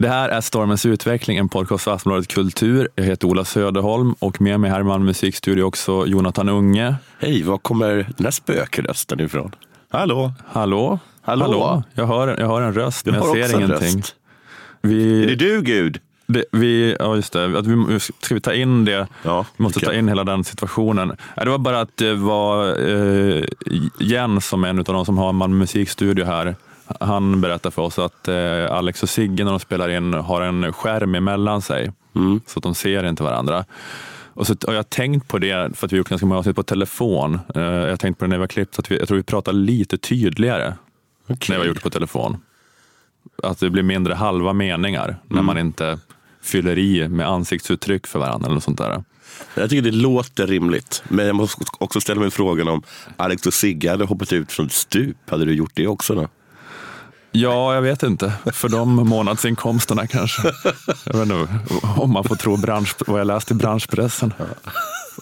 Det här är Stormens utveckling, en podcast för Aftonbladet Kultur. Jag heter Ola Söderholm och med mig här i Malmö musikstudio också Jonathan Unge. Hej, var kommer den här spökrösten ifrån? Hallå? Hallå? Hallå? Jag, hör, jag hör en röst, Du men har jag ser ingenting. röst. Vi, Är det du Gud? det, vi, ja, just det. Att vi, ska vi ta in det? Ja, Vi måste ta jag. in hela den situationen. Det var bara att det var eh, Jens som är en av de som har Malmö musikstudio här. Han berättade för oss att eh, Alex och Sigge när de spelar in har en skärm emellan sig. Mm. Så att de ser inte varandra. Och så har jag tänkt på det, för att vi har gjort ganska många avsnitt på telefon. Eh, jag har tänkt på det när vi har klippt, så att vi, jag tror vi pratar lite tydligare när vi har gjort det på telefon. Att det blir mindre halva meningar när man inte fyller i med ansiktsuttryck för varandra eller sånt där. Jag tycker det låter rimligt. Men jag måste också ställa mig frågan om Alex och Sigge hade hoppat ut från stup. Hade du gjort det också då? Ja, jag vet inte. För de månadsinkomsterna kanske. Jag vet inte om man får tro bransch, vad jag läste i branschpressen.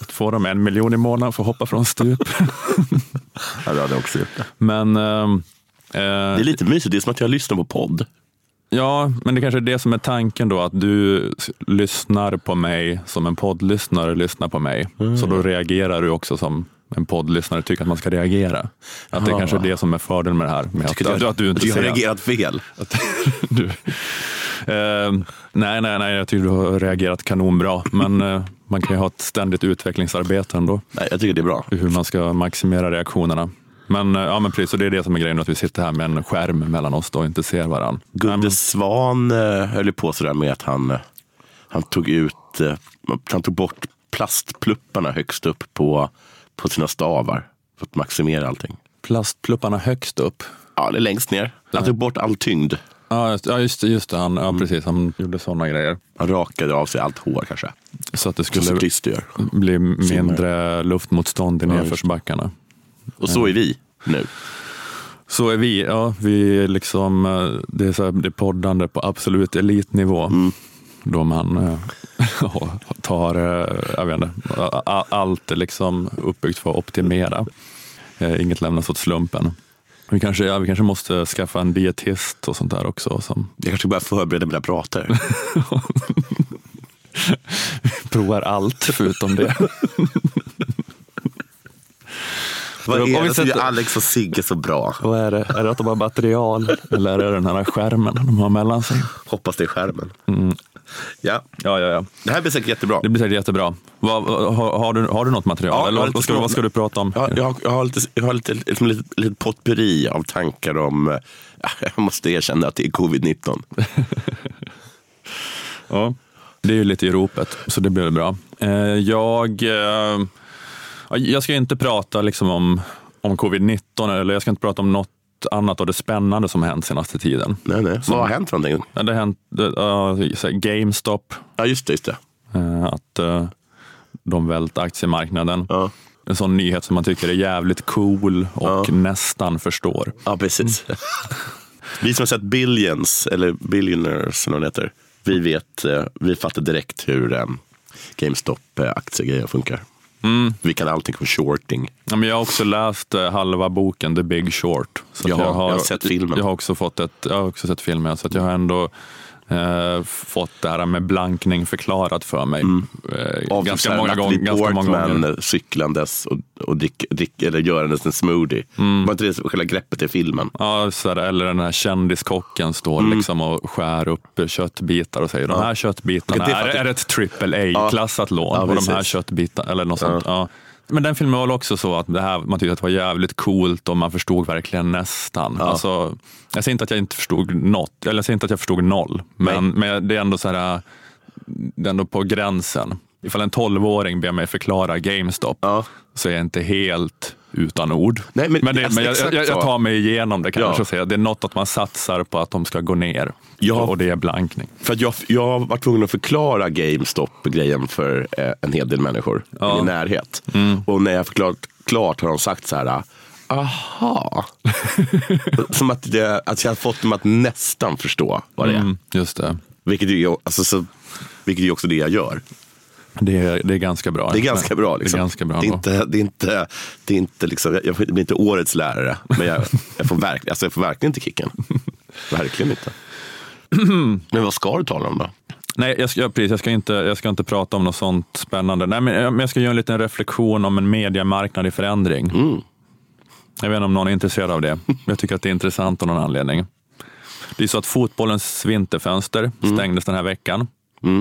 Får de en miljon i månaden för att hoppa från stup. Ja, det hade jag också gjort. Men, ehm, eh, det är lite mysigt. Det är som att jag lyssnar på podd. ja, men det kanske är det som är tanken då, att du lyssnar på mig som en poddlyssnare lyssnar på mig. Så då reagerar du också som en poddlyssnare tycker att man ska reagera. Att det Aha. kanske är det som är fördelen med det här. Med att, Tycker att, du inte jag har reagerat fel. Att du, eh, nej, nej, nej, jag tycker du har reagerat kanonbra. Men eh, man kan ju ha ett ständigt utvecklingsarbete ändå. Nej, jag tycker det är bra. Hur man ska maximera reaktionerna. Men, eh, ja, men precis, och det är det som är grejen, att vi sitter här med en skärm mellan oss då och inte ser varandra. Gunde Svan eh, höll på sådär med att han, eh, han tog ut, han tog bort plastplupparna högst upp på, på sina stavar. För att maximera allting. Plastplupparna högst upp. Ja, det är längst ner. Han tog bort all tyngd. Ja, just, ja, just, det. Han, ja, precis, han gjorde sådana grejer. Han rakade av sig allt hår kanske. Så att det skulle bli mindre luftmotstånd i det. nedförsbackarna. Och så är vi nu. Så är vi. Ja, vi är liksom, eh, det, är så här, det är poddande på absolut elitnivå. Då man eh, tar, eh, jag vet inte, allt är liksom uppbyggt för att optimera. Eh, Inget lämnas åt slumpen. Vi kanske, ja, vi kanske måste skaffa en dietist och sånt där också. Som Jag kanske börjar förbereda mina prater. provar allt förutom det. Vad är vi det som gör Alex och Sigge så bra? Vad är det? Är det att de har material eller är det den här skärmen de har mellan sig? Hoppas det är skärmen. Ja, Ja, ja, ja. det här blir säkert jättebra. Det blir säkert jättebra. Vad, har, har, du, har du något material? Ja, eller vad, ska, vad ska du prata om? Jag, har- jag, har- jag har lite, jag har lite, liksom lite, lite potpurri av tankar om, eh, jag måste erkänna att det är covid-19. Ja, det är ju lite i ropet, så det blir bra. Eh, jag, eh, ja, jag ska inte prata liksom om, om covid-19, eller jag ska inte prata om något annat av det spännande som har hänt senaste tiden. Nej, nej. Vad har hänt för någonting? Ja, Det har hänt uh, GameStop, Ja, just det. Just det. eh, att eh, de vält aktiemarknaden. Ja. En sån nyhet som man tycker är jävligt cool och nästan förstår. Ja, precis. vi som har sett Billions, eller Billionaires som de heter, vi vet, eh, vi fattar direkt hur eh, GameStop-aktiegrejer funkar. Vi kan allting för shorting. Ja, men jag har också läst eh, halva boken The Big Short. Så Jaha, jag har sett filmen. Jag har också, fått ett, jag har också sett filmen, så jag har ändå eh, fått det här med blankning förklarat för mig. Eh, Av ganska, många gång, ganska många gånger. eh, cyklandes och, och drick, drick, eller görandes en smoothie. Var inte det själva greppet i filmen? Ja, så här, eller den här kändiskocken står liksom och skär upp köttbitar och säger de här köttbitarna, Det är är, ett triple A-klassat lån Ja, och de här köttbitarna, eller något sånt. Ja. Men den filmen var också så att det här, man tyckte att det var jävligt coolt och man förstod verkligen nästan. Alltså, jag säger inte att jag inte förstod något, eller jag säger inte att jag förstod noll, men, men det är ändå så här, det är ändå på gränsen. Ifall en tolvåring ber mig förklara GameStop Ja. så är jag inte helt utan ord. Nej, men- det, alltså, men jag, jag, jag tar mig igenom det kanske Ja. och säger det är något att man satsar på att de ska gå ner. Ja. Och det är blankning. För att jag, jag var tvungen att förklara GameStop-grejen för eh, en hel del människor i min närhet. Och när jag förklarat klart har de sagt så här, aha. Som att, det, att jag har fått dem att nästan förstå vad det är. Mm, just det. Vilket, ju- alltså, så, vilket är också det jag gör. Det är, det är ganska bra. Det är ganska bra. Liksom. Det är ganska bra. Det är inte, det är inte, det är inte liksom, jag, blir inte årets lärare, men jag, jag, får, verk, alltså, jag får verkligen inte kicken. Verkligen inte. Men vad ska du tala om då? Nej, jag ska, precis, jag, ska inte, jag ska inte prata om något sånt spännande. Nej, men jag, men jag ska göra en liten reflektion om en mediemarknad i förändring. Mm. Jag vet inte om någon är intresserad av det. Jag tycker att det är intressant av någon anledning. Det är så att fotbollens vinterfönster Mm. stängdes den här veckan.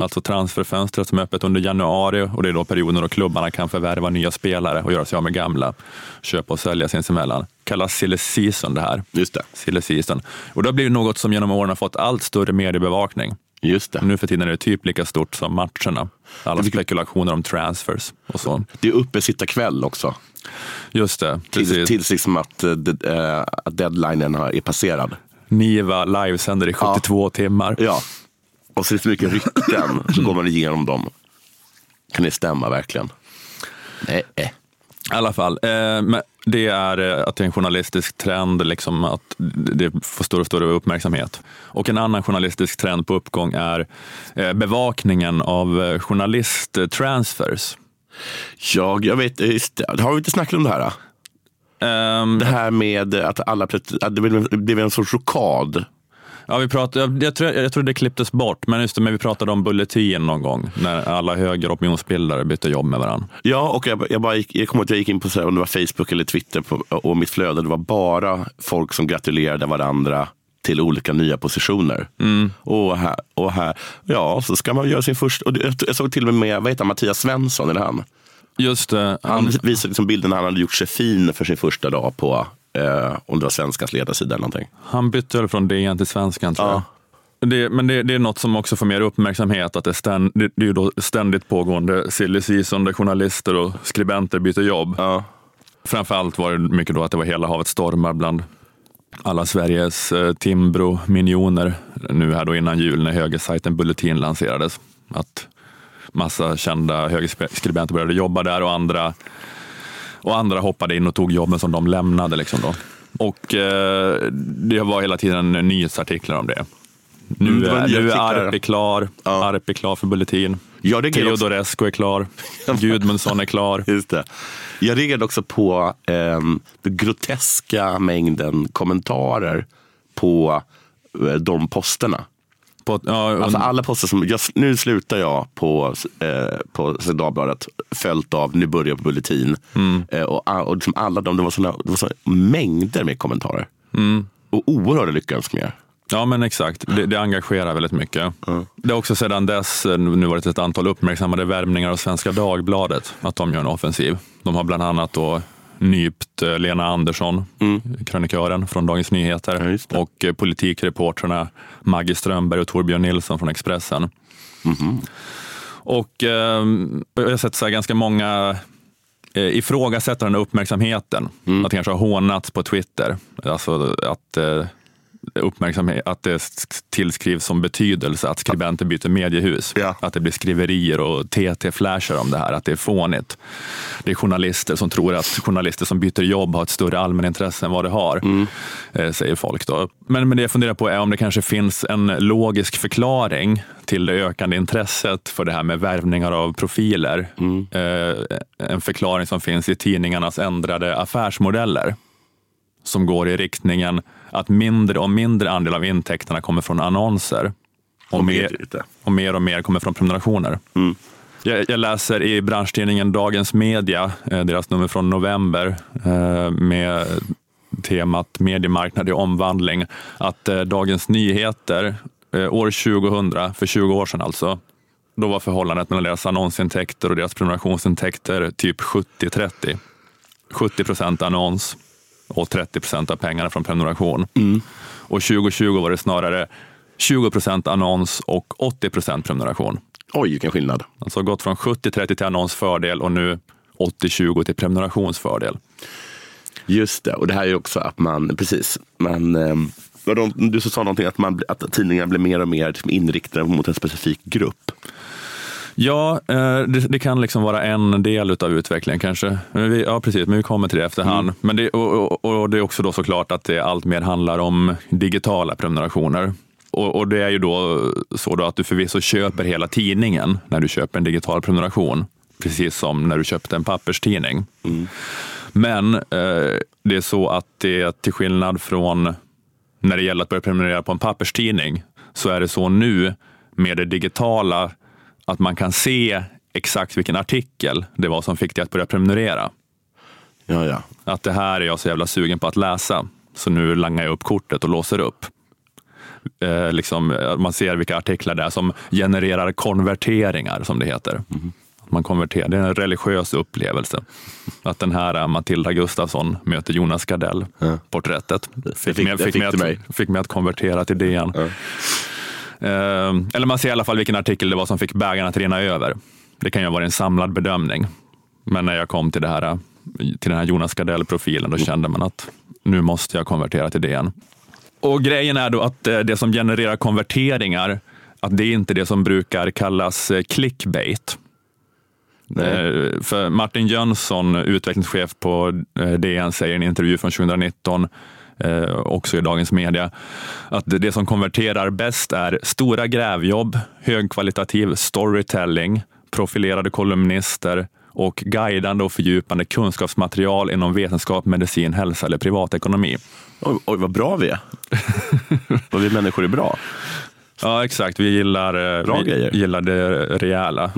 Alltså transferfönstret som är öppet under januari och det är då perioden då klubbarna kan förvärva nya spelare och göra sig av med gamla. Köpa och sälja sinsemellan. Kallas silly season det här. Just det. Silly season. Och det har blivit något som genom åren har fått allt större mediebevakning. Just det. Nu för tiden är det typ lika stort som matcherna. Alla spekulationer om transfers och så. Det är uppe sitta kväll också. Just det, Tills, tills liksom att, att deadlinen är passerad. Niva livesänder i 72 timmar. Ja. Och så är det så mycket rykten, så går man igenom dem. Kan det stämma verkligen? Nej. I alla fall, eh, men det är eh, att det är en journalistisk trend, liksom att det får större och större uppmärksamhet. Och en annan journalistisk trend på uppgång är eh, bevakningen av eh, journalisttransfers. Jag, jag vet, har vi inte snackat om det här? Ehm, Det här med att alla att det blev, en sorts rokad. Ja, vi pratade, jag, tror, jag tror det klipptes bort, men just det, men vi pratade om Bulletin någon gång, när alla höger opinionsbildare bytte jobb med varandra. Ja, och jag, jag, bara gick, jag kommer ihåg att jag gick in på så här, om det var Facebook eller Twitter på, och mitt flöde. Det var bara folk som gratulerade varandra till olika nya positioner. Och, här, och här, ja, så ska man göra sin första... Och jag såg till och med, vad heter han, Mattias Svensson, eller han? Just det, Han han, visade liksom bilden när han hade gjort sig fin för sin första dag på, eh, om det var Svenskans ledarsida eller någonting. han bytte väl från DN till Svenskan tror Ja. jag. Det, men det, det är något som också får mer uppmärksamhet, att det, ständ, det, det är då ständigt pågående silly season där journalister och skribenter byter jobb. Ja. Framförallt var det mycket då att det var hela havet stormar bland alla Sveriges eh, Timbro-minioner nu här då innan jul när högersajten Bulletin lanserades. Att massa kända högerskribenter började jobba där och andra, och andra hoppade in och tog jobben som de lämnade. Liksom då. Och eh, det var hela tiden nyhetsartiklar om det. Nu, Mm, det är, nu är. Arpi klar, Ja. Arpi klar för Bulletin. Teodorescu är klar, Gudmundsson är klar. Just det. Jag reagerade också på eh, den groteska mängden kommentarer på eh, de posterna. På, ja, Alltså alla poster som, jag, nu slutar jag på, eh, på Dagbladet, följt av nu börjar jag på Bulletin. Eh, och och liksom alla de, det var såna, det var såna mängder med kommentarer. Och oerhörda lyckönskningar. Ja, men exakt. Det, det engagerar väldigt mycket. Det har också sedan dess eh, nu varit ett antal uppmärksammade värvningar av Svenska Dagbladet, att de gör en offensiv. De har bland annat då nypt eh, Lena Andersson, krönikören från Dagens Nyheter, Mm. Ja, och eh, politikreportrarna Maggie Strömberg och Torbjörn Nilsson från Expressen. Mhm. Och eh, jag har sett så ganska många eh, ifrågasätta den här uppmärksamheten. Mm. Att det kanske har hånats på Twitter. Alltså att, eh, uppmärksamhet, att det tillskrivs som betydelse att skribenter byter mediehus. Ja. Att det blir skriverier och TT-flashar om det här, att det är fånigt. Det är journalister som tror att journalister som byter jobb har ett större allmänintresse än vad det har, eh, säger folk. Då. Men, men det jag funderar på är om det kanske finns en logisk förklaring till det ökande intresset för det här med värvningar av profiler. Eh, en förklaring som finns i tidningarnas ändrade affärsmodeller som går i riktningen att mindre och mindre andel av intäkterna kommer från annonser och, Och mer, och mer och mer kommer från prenumerationer. Jag, jag läser i branschtidningen Dagens Media, eh, deras nummer från november, eh, med temat mediemarknad i omvandling, att eh, Dagens Nyheter år 2000, för 20 år sedan alltså, då var förhållandet mellan deras annonsintäkter och deras prenumerationsintäkter typ 70-30. 70 procent annons och 30 procent av pengarna från prenumeration. Och 2020 var det snarare 20 procent annons och 80 procent prenumeration. Oj, vilken skillnad. Alltså gått från 70-30 till annonsfördel och nu 80-20 till prenumerationsfördel. Just det, och det här är också att man, precis, man, vadå, du sa någonting att, man, att tidningarna blir mer och mer liksom inriktade mot en specifik grupp. Ja, eh, det, det kan liksom vara en del av utvecklingen kanske. Men vi, ja, precis, men vi kommer till det efterhand. Men det, och, och, och det är också då såklart att det allt mer handlar om digitala prenumerationer. Och, och det är ju då så då att du förvisso köper hela tidningen när du köper en digital prenumeration, precis som när du köpte en papperstidning. Men eh, det är så att det till skillnad från när det gäller att börja prenumerera på en papperstidning, så är det så nu med det digitala att man kan se exakt vilken artikel det var som fick dig att börja prenumerera. Ja, ja. Att det här är jag så jävla sugen på att läsa, så nu langar jag upp kortet och låser upp. Eh, liksom, man ser vilka artiklar det är som genererar konverteringar, som det heter. Att Man konverterar. Det är en religiös upplevelse. Att den här eh, Matilda Gustafsson möter Jonas Gardell, porträttet, fick, fick- mig, fick, mig att, fick mig att konvertera till DN. Eh, eller man ser i alla fall vilken artikel det var som fick bägaren att rinna över. Det kan ju vara en samlad bedömning. Men när jag kom till, det här, eh, till den här Jonas Gardell-profilen, då kände man att nu måste jag konvertera till DN. Och grejen är då att eh, det som genererar konverteringar, att det är inte det som brukar kallas eh, clickbait. Eh, För Martin Jönsson, utvecklingschef på eh, DN, säger i en intervju från 2019, eh, också i Dagens Media, att det som konverterar bäst är stora grävjobb, högkvalitativ storytelling, profilerade kolumnister och guidande och fördjupande kunskapsmaterial inom vetenskap, medicin, hälsa eller privatekonomi. Oj, oj, vad bra vi är. vad vi människor är bra. Ja, exakt. Vi gillar, eh, Bra vi grejer. gillar det rejäla,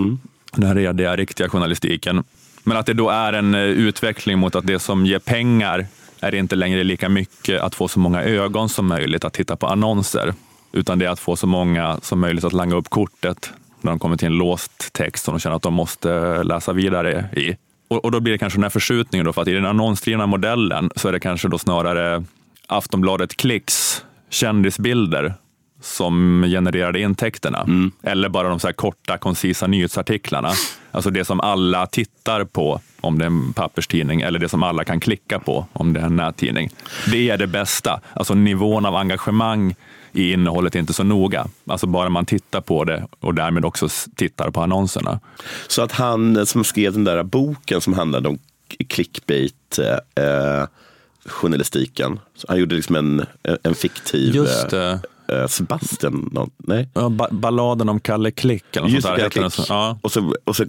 den rediga, riktiga journalistiken. Men att det då är en eh, utveckling mot att det som ger pengar är det inte längre lika mycket att få så många ögon som möjligt att titta på annonser, utan det är att få så många som möjligt att langa upp kortet när de kommer till en låst text som de känner att de måste läsa vidare i. Och, och då blir det kanske den här förskjutningen då, för att i den annonsdrivna modellen så är det kanske då snarare Aftonbladet Klicks kändisbilder som genererade intäkterna. Eller bara de så här korta, koncisa nyhetsartiklarna. Alltså det som alla tittar på om det är en papperstidning eller det som alla kan klicka på om det är en nättidning. Det är det bästa. Alltså nivån av engagemang i innehållet är inte så noga. Alltså bara man tittar på det och därmed också tittar på annonserna. Så att han som skrev den där boken som handlade om clickbait eh, journalistiken. Så han gjorde liksom en, en fiktiv Just eh, det. Eh, Sebastian, någon, nej? Ja, ba- balladen om Kalle Klick eller något Just sånt det, där. den klick. Ja. Och så, och så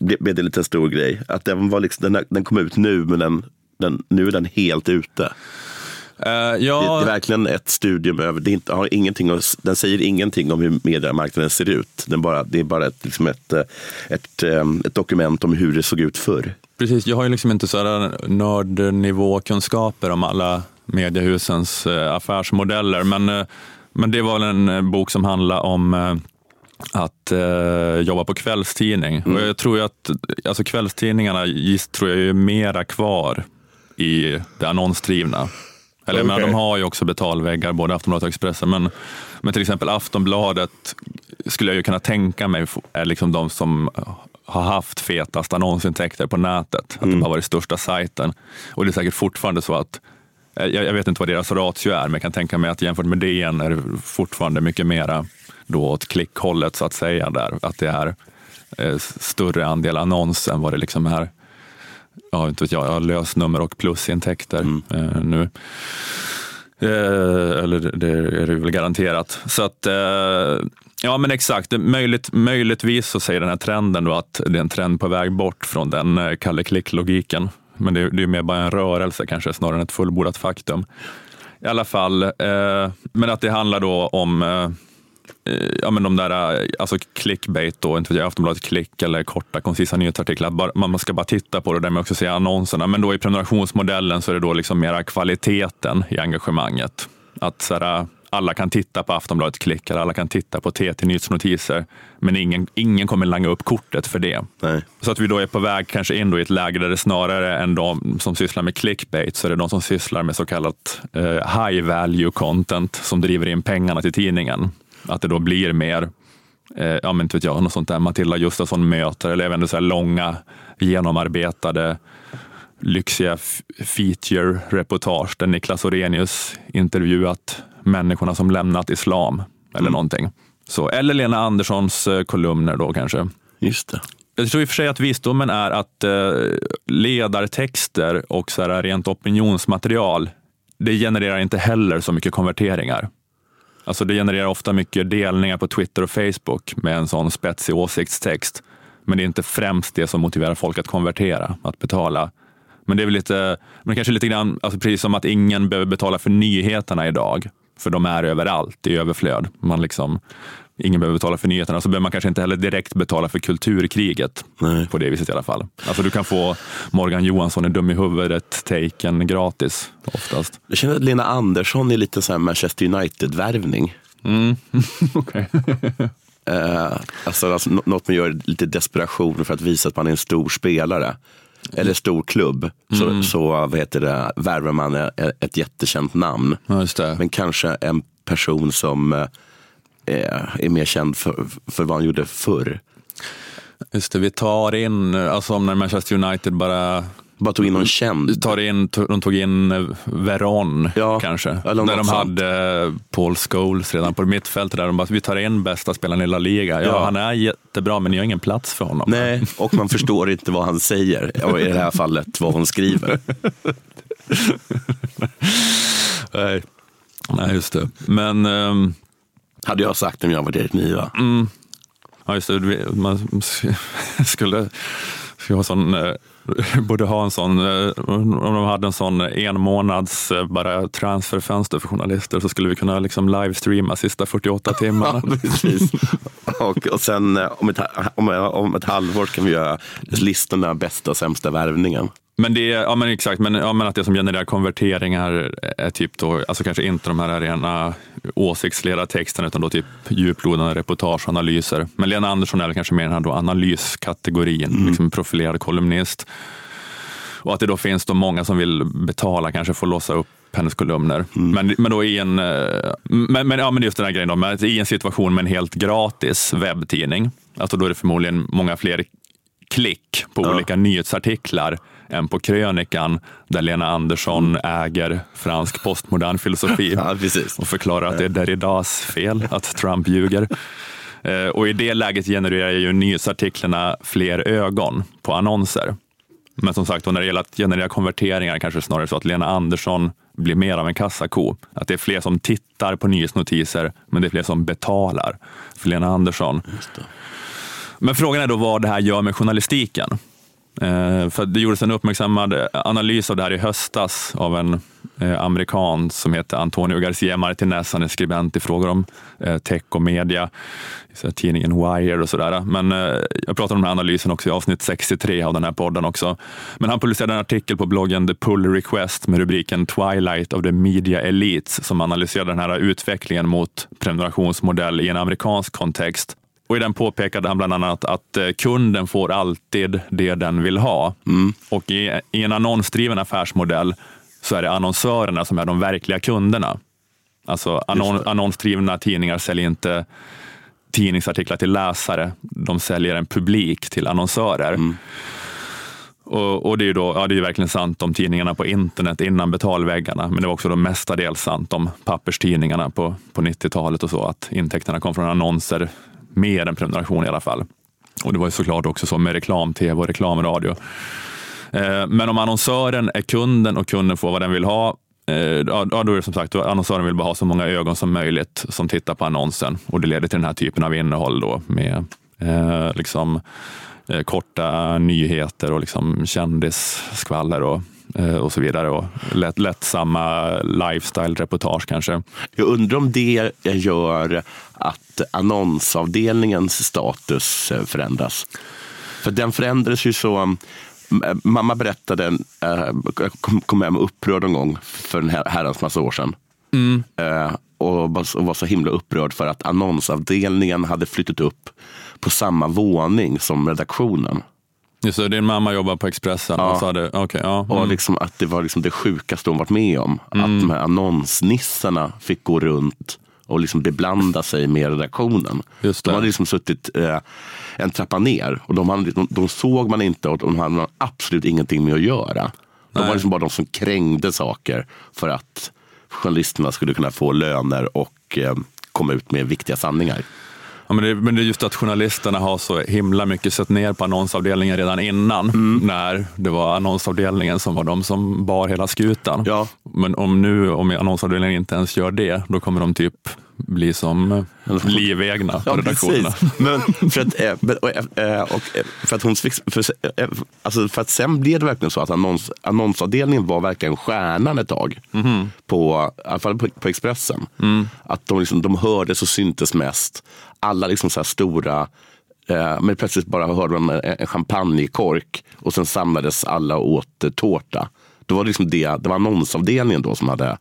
blev det lite en stor grej. Att den, var liksom, den, den kom ut nu, men den, den, nu är den helt ute. Det, ja, det är verkligen ett studium över, det inte, har ingenting, den säger ingenting om hur mediemarknaden ser ut. Den bara, det är bara ett, liksom ett, eh, ett, ett dokument om hur det såg ut förr. Precis, jag har ju liksom inte sådana nördnivåkunskaper om alla mediehusens eh, affärsmodeller, men, eh, men det var en eh, bok som handlar om att eh, jobba på kvällstidning. Och jag tror att alltså kvällstidningarna tror jag är mera kvar i det annonsdrivna. Eller menar, Okej. de har ju också betalväggar, både Aftonbladet och Expressen, men, men till exempel Aftonbladet skulle jag ju kunna tänka mig är liksom de som har haft fetast annonsintäkter på nätet. Att det har varit största sajten. Och det är säkert fortfarande så att, jag, jag vet inte vad deras ratio är, men jag kan tänka mig att jämfört med DN är det fortfarande mycket mera då åt klickhållet så att säga. där. Att det är eh, större andel annons än vad det liksom är ja, inte vet jag, jag har lösnummer och plusintäkter eh, nu. Eh, eller det- är det väl garanterat. Så att, eh, ja men exakt, möjligt, möjligtvis så säger den här trenden då att det är en trend på väg bort från den eh, Kalle Klick-logiken. Men det, det är mer bara en rörelse kanske snarare än ett fullbordat faktum. I alla fall, eh, men att det handlar då om eh, eh ja, men de där, eh, alltså clickbait då, inte vet jag, Aftonbladet klick eller korta koncisa nyhetsartiklar. Bara, man ska bara titta på det och därmed också se annonserna. Men då i prenumerationsmodellen så är det då liksom mera kvaliteten i engagemanget. Att så här, alla kan titta på Aftonbladet klick eller alla kan titta på TT Nyhetsnotiser. Men ingen, ingen kommer langa upp kortet för det. Nej. Så att vi då är på väg kanske in i ett läge där det snarare än de som sysslar med clickbait så är det de som sysslar med så kallat eh, high value content som driver in pengarna till tidningen. Att det då blir mer, eh, ja men inte vet jag, något sånt där Matilda Gustafsson möter eller även så här långa genomarbetade lyxiga feature-reportage där Niklas Orenius intervjuat människorna som lämnat islam eller någonting. Så, eller Lena Anderssons eh, kolumner då kanske. Just det. Jag tror i och för sig att visdomen är att eh, ledartexter och så här rent opinionsmaterial, det genererar inte heller så mycket konverteringar. Alltså det genererar ofta mycket delningar på Twitter och Facebook med en sån spetsig åsiktstext. Men det är inte främst det som motiverar folk att konvertera, att betala. Men det är väl lite, men kanske lite grann, alltså precis som att ingen behöver betala för nyheterna idag, för de är överallt i överflöd. Man liksom, ingen behöver betala för nyheterna, så behöver man kanske inte heller direkt betala för kulturkriget Nej. på det viset i alla fall. Alltså du kan få Morgan Johansson är dum i huvudet-taken gratis oftast. Jag känner att Lena Andersson är lite så Manchester United-värvning. Okej. Eh, alltså, alltså nå- något man gör lite desperation för att visa att man är en stor spelare. Eller stor klubb. Så, så vad heter det, värvar man ett jättekänt namn. Ja. Men kanske en person som eh, är mer känd för, för vad han gjorde förr. Just det, vi tar in, alltså om när Manchester United bara Bara tog in någon känd. tar in, de tog in eh, Veron Ja, kanske. Där något de sånt. hade eh, Paul Scholes redan på mittfältet. Där de bara, vi tar in bästa spelaren i La Liga. Ja, Ja. han är jättebra men ni har ingen plats för honom. Nej, och man förstår inte vad han säger. Och i det här fallet vad hon skriver. Nej, Nej just det. Men ehm, Hade jag sagt om jag var Erik Niva. Ja, just det. Man skulle, skulle ha sån, eh, borde ha en sån, eh, om de hade en sån en månads eh, bara transferfönster för journalister så skulle vi kunna liksom livestreama sista 48 timmarna. Ja, precis. Och, och sen eh, om ett, om, om ett halvår kan vi göra listorna bästa och sämsta värvningen. Men det är, ja men exakt, men, ja, men att det som genererar konverteringar är typ då, alltså kanske inte de här rena åsiktsledartexterna utan då typ djuplodande reportage och analyser. Men Lena Andersson är kanske mer den här då analyskategorin, liksom profilerad kolumnist. Och att det då finns då många som vill betala, kanske få låsa upp hennes kolumner. Men, men då i en, eh, men, men, ja, men just den här grejen då, men i en situation med en helt gratis webbtidning, alltså då är det förmodligen många fler klick på Ja. olika nyhetsartiklar än på krönikan där Lena Andersson äger fransk postmodern filosofi Ja, och förklarar att det är Derridas fel att Trump ljuger. Eh, Och i det läget genererar ju nyhetsartiklarna fler ögon på annonser. Men som sagt, när det gäller att generera konverteringar kanske snarare så att Lena Andersson blir mer av en kassako. Att det är fler som tittar på nyhetsnotiser, men det är fler som betalar för Lena Andersson. Men frågan är då vad det här gör med journalistiken. Eh, för det gjordes en uppmärksammad analys av det här i höstas av en eh, amerikan som heter Antonio Garcia Martinez. Han är skribent i frågor om eh, tech och media, tidningen Wire och sådär. Men jag pratar om den här analysen också i avsnitt 63 av den här podden också. Men han publicerade en artikel på bloggen The Pull Request med rubriken Twilight of the Media Elites som analyserade den här utvecklingen mot prenumerationsmodell i en amerikansk kontext. Och i den påpekade han bland annat att eh, kunden får alltid det den vill ha. Och i, i en annonsdriven affärsmodell så är det annonsörerna som är de verkliga kunderna. Alltså annon, annonsdrivna tidningar säljer inte tidningsartiklar till läsare, de säljer en publik till annonsörer. Och, och det är ju då, ja, det är verkligen sant om tidningarna på internet innan betalväggarna, men det var också då mestadels sant om papperstidningarna på, på 90-talet och så, att intäkterna kom från annonser mer än prenumeration i alla fall. Och det var ju såklart också så med reklam-tv och reklamradio. Eh, men om annonsören är kunden och kunden får vad den vill ha, eh, ja, då är det som sagt, annonsören vill bara ha så många ögon som möjligt som tittar på annonsen och det leder till den här typen av innehåll då med eh, liksom, eh, korta nyheter och liksom kändisskvaller och, och så vidare och lätt, lättsamma lifestyle-reportage kanske. Jag undrar om det gör att annonsavdelningens status eh, förändras. För den förändrades ju så. um, Mamma berättade, eh, jag kom- hem upprörd en gång för en her- herrans massa år sedan. Eh, och var så- och var så himla upprörd för att annonsavdelningen hade flyttat upp på samma våning som redaktionen. Just det, din mamma jobbar på Expressen. Ja. Och så hade, okay, ja, Och mm. liksom att det var liksom det sjukaste hon varit med om. Att de här annonsnissarna fick gå runt och liksom beblanda sig med redaktionen. De hade liksom suttit eh, en trappa ner och de, hade, de, de såg man inte och de hade absolut ingenting med att göra. De Nej. var liksom bara de som krängde saker för att journalisterna skulle kunna få löner och eh, komma ut med viktiga sanningar. Ja, men, det, men det är just att journalisterna har så himla mycket sett ner på annonsavdelningen redan innan, Mm. när det var annonsavdelningen som var de som bar hela skutan. Ja. Men om nu, om annonsavdelningen inte ens gör det, då kommer de typ bli som eh, livegna på Ja, redaktionerna. precis. Men för att, eh, men- och, eh, och, för att hon för, alltså för att sen blev det verkligen så att annons, annonsavdelningen var verkligen stjärnan ett tag. På, I alla fall på, på Expressen. Att de, liksom, de hördes och syntes mest. Alla liksom så stora men plötsligt bara hörde de en, champagnekork och sen samlades alla och åt tårta. Då var det, liksom det, det var annonsavdelningen då som, hade,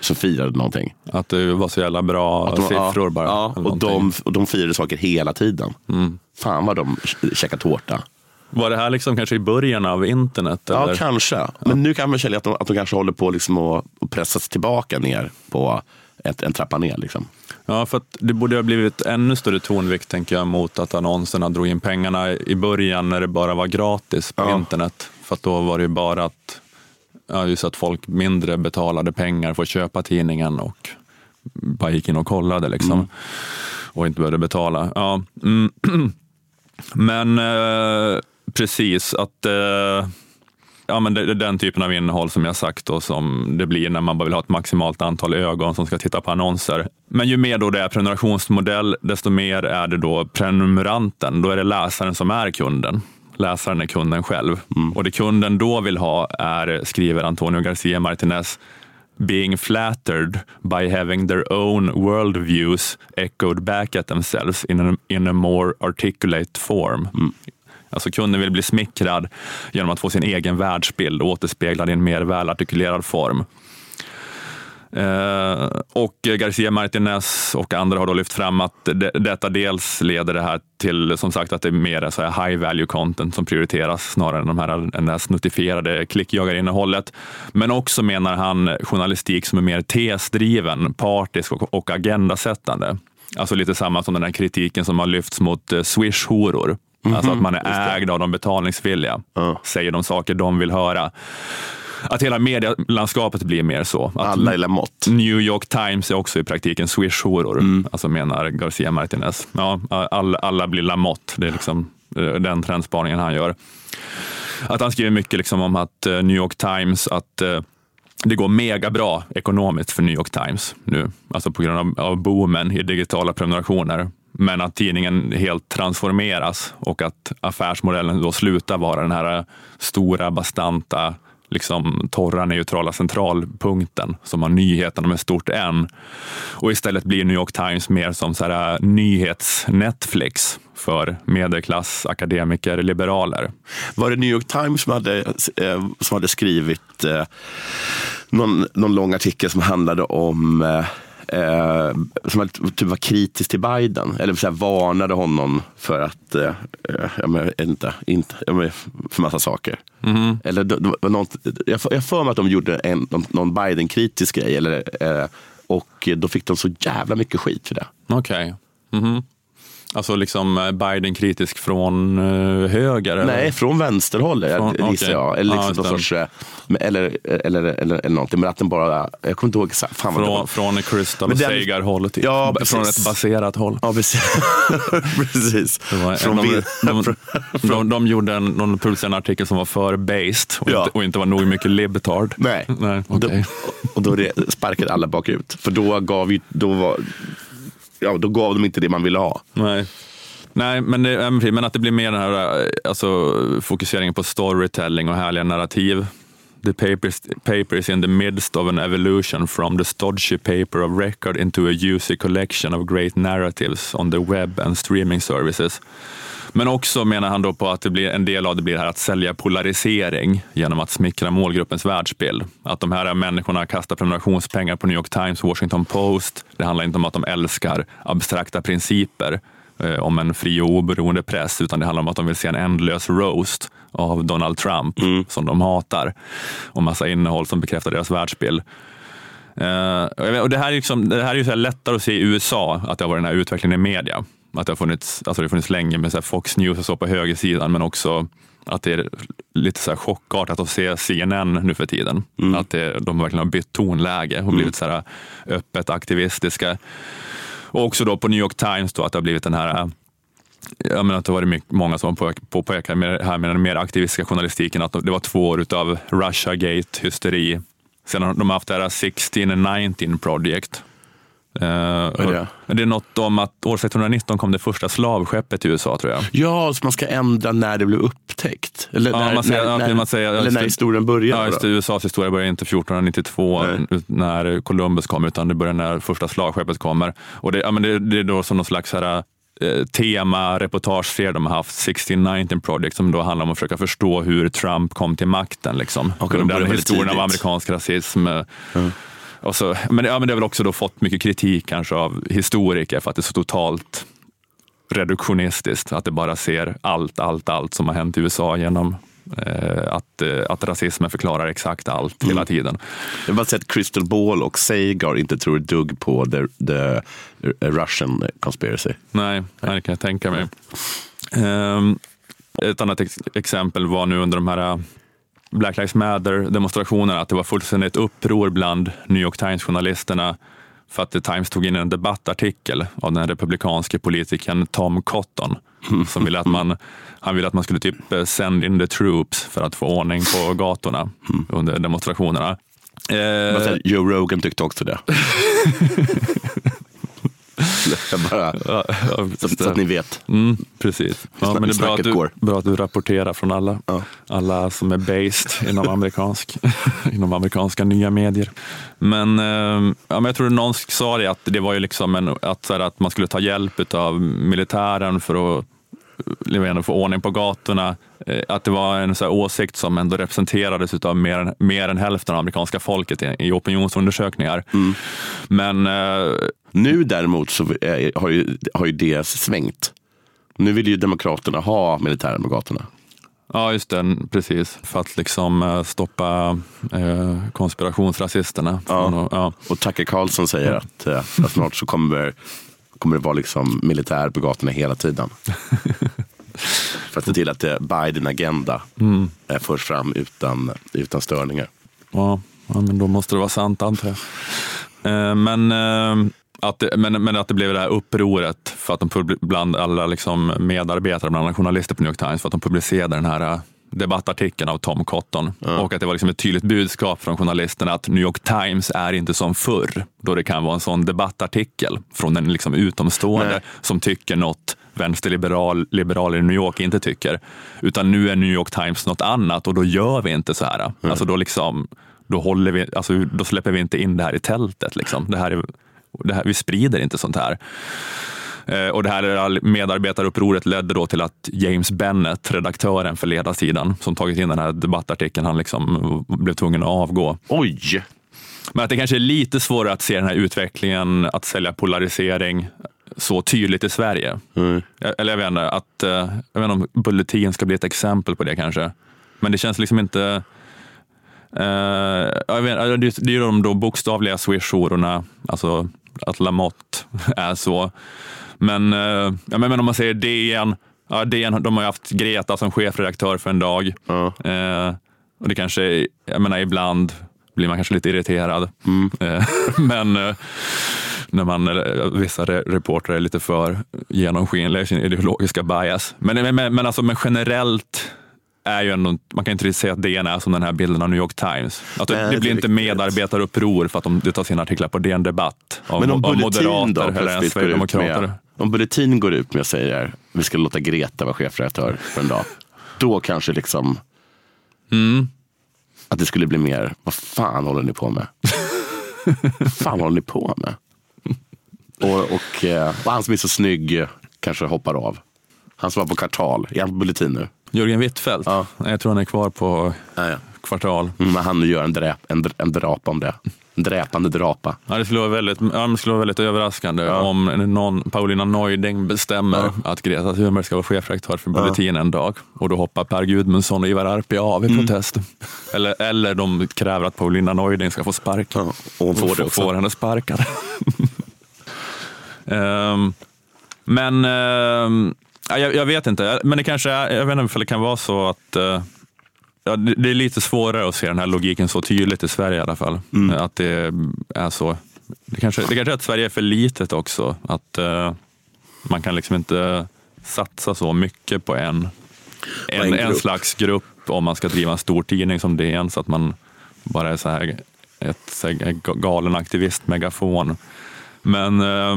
som firade någonting. Att det var så jävla bra de- siffror ja, bara. Ja, och, de, och de firade saker hela tiden. Fan vad de käkade tårta. Var det här liksom kanske i början av internet? Ja, Eller? kanske. Men nu kan man känna att de, att de kanske håller på liksom att, pressas tillbaka ner på ett, en trappa ner. Liksom. Ja, för att det borde ha blivit ännu större tonvikt tänker jag mot att annonserna drog in pengarna i början när det bara var gratis på Ja. internet. För att då var det ju bara att, ja, just att folk mindre betalade pengar för att köpa tidningen och bara gick in och kollade liksom. Och inte behövde betala. Ja, mm. Men eh, precis att eh, Ja, men det det är den typen av innehåll som jag sagt och som det blir när man bara vill ha ett maximalt antal ögon som ska titta på annonser. Men ju mer då det är prenumerationsmodell, desto mer är det då prenumeranten. Då är det läsaren som är kunden. Läsaren är kunden själv. Och det kunden då vill ha är, skriver Antonio Garcia Martinez, being flattered by having their own worldviews echoed back at themselves in a, in a more articulate form. Alltså kunden vill bli smickrad genom att få sin egen världsbild återspeglad i en mer välartikulerad form. Eh, och Garcia Martinez och andra har då lyft fram att det, detta dels leder det här till som sagt att det är mer så här high value content som prioriteras snarare än de här, än det här snuttifierade klickjagarinnehållet. Men också menar han journalistik som är mer tesdriven, partisk och, och agendasättande. Alltså lite samma som den här kritiken som har lyfts mot eh, Swish-horor. Alltså att man är ägd av de betalningsvilliga. Ja. Säger de saker de vill höra. Att hela medielandskapet blir mer så. Att Alla i Lamotte. New York Times är också i praktiken swish-horor, Mm. alltså menar Garcia Martinez. Ja, alla, alla blir Lamotte, det är liksom eh, den trendspaningen han gör. Att han skriver mycket liksom om att eh, New York Times, att eh, det går mega bra ekonomiskt för New York Times nu, alltså på grund av, av boomen i digitala prenumerationer. Men att tidningen helt transformeras och att affärsmodellen då slutar vara den här stora, bastanta, liksom torra, neutrala centralpunkten som har nyheterna med stort N. Och istället blir New York Times mer som så här äh, nyhets-Netflix för medelklass, akademiker, liberaler. Var det New York Times som hade, äh, som hade skrivit eh, någon, någon lång artikel som handlade om eh, eh, som typ var kritisk till Biden. Eller så här, varnade honom för att, eh, eh, jag men, inte, inte, jag men, för massa saker. Eller, det, det var något, jag jag får mig att de gjorde en, någon, någon Biden-kritisk grej. Eller, eh, och då fick de så jävla mycket skit för det. Okej. Mhm. Alltså liksom eh, Biden-kritisk från eh, höger? Eller? Nej, från vänsterhåll Från- gissar jag. Eller, liksom sorts, eller, eller, eller, eller någonting. Men att den bara, jag kommer inte ihåg exakt. Fan vad det var. Från, från Crystal Sagar-hållet? typ. Ja, från ett baserat håll? Ja, precis. Från de, vil- de, de, de, de gjorde en, de publicerade en artikel som var för based och, Ja. inte, och inte var nog mycket libtard. Nej, Nej och, då, och då sparkade alla bakut. För då gav, ju, då, var, ja, då gav de inte det man ville ha. Nej. Nej, men, det, men att det blir mer den här eh, alltså, fokuseringen på storytelling och härliga narrativ. The paper is, paper is in the midst of an evolution from the stodgy paper of record into a juicy collection of great narratives on the web and streaming services. Men också menar han då på att det blir, en del av det blir det här att sälja polarisering genom att smickra målgruppens världsbild. Att de här människorna kastar prenumerationspengar på New York Times, Washington Post. Det handlar inte om att de älskar abstrakta principer eh, om en fri och oberoende press, utan det handlar om att de vill se en ändlös roast av Donald Trump som de hatar och massa innehåll som bekräftar deras världsbild. Eh, och det här är, liksom, det här är ju så här lättare att se i USA, att det har varit den här utvecklingen i media. Att det har funnits, alltså det har funnits länge med så Fox News och så på högersidan, men också att det är lite så här chockartat att se CNN nu för tiden. Att det, de verkligen har bytt tonläge och blivit så här öppet aktivistiska. Och också då på New York Times då att det har blivit den här jag menar att det varit mycket- många som har påpekat med här med den mer aktivistiska journalistiken att det var två år av Russiagate-hysteri. Sen har de haft det här 16 and 19 project. Är det? är något om att år 1619 kom det första slavskeppet till USA tror jag. Ja, så man ska ändra när det blev upptäckt? Eller Ja, när, man säger- när, när, man säger- eller när historien börjar? Ja, just det? USAs historia börjar inte 1492 Nej. när Columbus kom, utan det börjar när första slagskeppet kommer. Och det, ja, men det, det är då som någon slags här, eh, tema, reportageserie de har haft, 1619 Project, som då handlar om att försöka förstå hur Trump kom till makten. Liksom. De börjar Den historien av tidigt. amerikansk rasism. eh, Och så, men, ja, men det har väl också då fått mycket kritik kanske av historiker för att det är så totalt reduktionistiskt, att det bara ser allt, allt, allt som har hänt i USA genom eh, att, eh, att rasismen förklarar exakt allt Mm. hela tiden. Jag har bara sett Crystal Ball och Sagar inte tror ett dugg på the, the Russian conspiracy. Nej, nej, det kan jag tänka mig. Ehm, ett annat ex- exempel var nu under de här Black Lives Matter-demonstrationerna att det var fullständigt uppror bland New York Times-journalisterna för att The Times tog in en debattartikel av den republikanske politikern Tom Cotton som ville att man, han ville att man skulle typ eh, send in the troops för att få ordning på gatorna under demonstrationerna. Eh, Joe Rogan tyckte också det. Bara, ja, så, så att ni vet. Mm, precis. Ja, men det är bra att, du, bra att du rapporterar från alla, Ja. alla som är based inom, amerikansk, inom amerikanska nya medier. Men, eh, ja, men jag tror någon sa det att det var ju liksom en, att, här, att man skulle ta hjälp av militären för att vet inte, få ordning på gatorna. Eh, Att det var en så åsikt som ändå representerades av mer än, mer än hälften av amerikanska folket i, i opinionsundersökningar. Men eh, Nu däremot så är, har, ju, har ju det svängt. Nu vill ju Demokraterna ha militären på gatorna. Ja, just det. Precis. För att liksom eh, stoppa eh, konspirationsrasisterna. Ja. att- ja. Och Tucker Carlson säger att, eh, att snart så kommer, kommer det vara liksom militär på gatorna hela tiden. För att se till att eh, Biden-agenda eh, förs fram utan, utan störningar. Ja, ja, men då måste det vara sant antar jag. Eh, men, eh, att det, men, men att det blev det här upproret för att de bland alla liksom medarbetare, bland alla journalister på New York Times, för att de publicerade den här eh, debattartikeln av Tom Cotton. Och att det var liksom ett tydligt budskap från journalisterna att New York Times är inte som förr, då det kan vara en sån debattartikel från en liksom utomstående Nej. som tycker något vänsterliberal liberaler i New York inte tycker. Utan nu är New York Times något annat och då gör vi inte så här. Alltså då, liksom, då, håller vi, alltså då släpper vi inte in det här i tältet. Liksom. Det här är, det här, vi sprider inte sånt här. Eh, Och det här medarbetarupproret ledde då till att James Bennett, redaktören för ledarsidan, som tagit in den här debattartikeln, han liksom blev tvungen att avgå. Oj! Men att det kanske är lite svårare att se den här utvecklingen, att sälja polarisering så tydligt i Sverige. Mm. Eller jag vet inte, att, eh, jag vet inte om Bulletin ska bli ett exempel på det kanske. Men det känns liksom inte... Eh, jag vet, det är- det är ju de då bokstavliga swish-hororna, alltså att Lamotte är så. Men, eh, ja, men om man säger DN, ja, DN de har ju haft Greta som chefredaktör för en dag. Ja. Eh, och det kanske, jag menar ibland blir man kanske lite irriterad. Eh, men eh, när man, vissa re- reportrar är lite för genomskinliga i sin ideologiska bias. Men, men, men, alltså, men generellt är ju ändå, man kan inte säga att DN är som den här bilden av New York Times. Att det, Nej, det det blir inte medarbetaruppror för att de, det tas in artiklar på DN Debatt av, Men om av Bulletin då moderater eller sverigedemokrater. Om Bulletin går ut med och säger vi ska låta Greta vara chefredaktör för en dag. Då kanske liksom Mm. att det skulle bli mer, vad fan håller ni på med? vad fan håller ni på med? Och, och, eh, och han som är så snygg kanske hoppar av. Han som var på kvartal, är han på Bulletin nu? Jörgen Wittfeldt, Ja. jag tror han är kvar på Ja, ja. kvartal. Mm, men han gör en, dräp, en, en drapa om det. Dräpande drapa. Ja, det skulle vara väldigt, ja, det skulle vara väldigt överraskande om någon, Paulina Neuding bestämmer att Greta Thunberg ska vara chefredaktör för Bulletin en dag och då hoppar Per Gudmundsson och Ivar Arpi av i protest. Eller, eller de kräver att Paulina Neuding ska få sparken. Ja, och hon får också. Får henne sparkad. Ehm, men ja, jag, jag vet inte, men det kanske är, jag vet inte om det kan vara så att eh, Ja, det är lite svårare att se den här logiken så tydligt i Sverige i alla fall. Mm. Att det är så. Det kanske, det kanske är att Sverige är för litet också. Att eh, man kan liksom inte satsa så mycket på en, en, en en, slags grupp om man ska driva en stor tidning som DN så att man bara är så här ett så här galen aktivist-megafon. Men, eh,